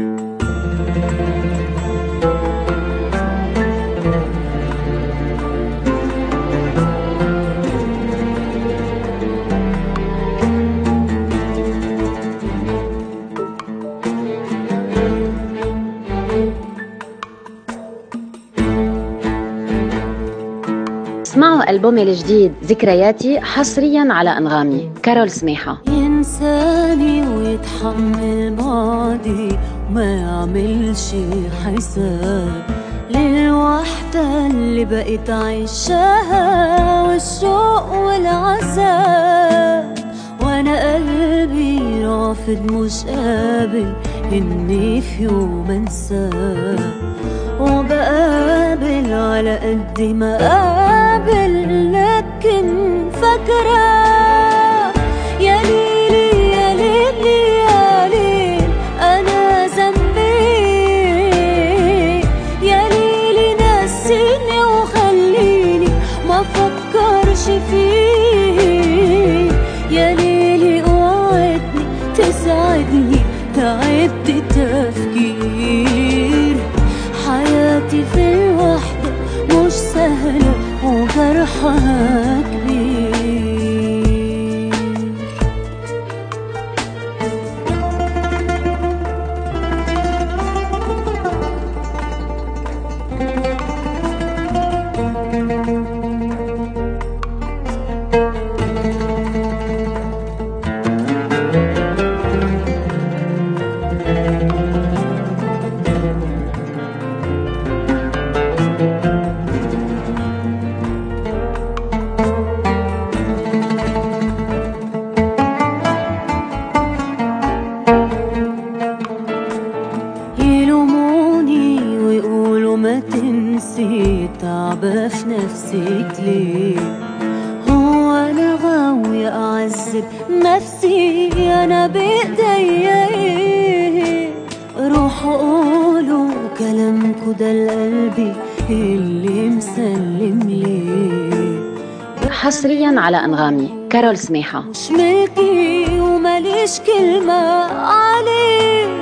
Thank you. ألبومي الجديد ذكرياتي حصريا على أنغامي. كارول سميحة. ينساني ويتحمل بعدي وما يعملش حساب. للوحدة اللي بقيت عايشاها والشوق والعذاب. وأنا قلبي رافض مش قابل إني في يوم انساه وبقابل على قد ما قابل يا ليلي يا ليلي يا ليل أنا ذنبي. يا ليلي نسيني وخليني ما فكرش فيه يا ليلي اوعدني تساعدني تعبت تفكير. حياتي في الوحدة مش سهلة وجرحها كبير تعبة في نفسك ليه هو أنا غاوية اعذب نفسي أنا بايديا إيه روحوا قولوا كلامكوا ده لقلبي اللي مسلم ليه حصريا على أنغامي كارول سميحة. مش ملكي ومليش كلمة عليه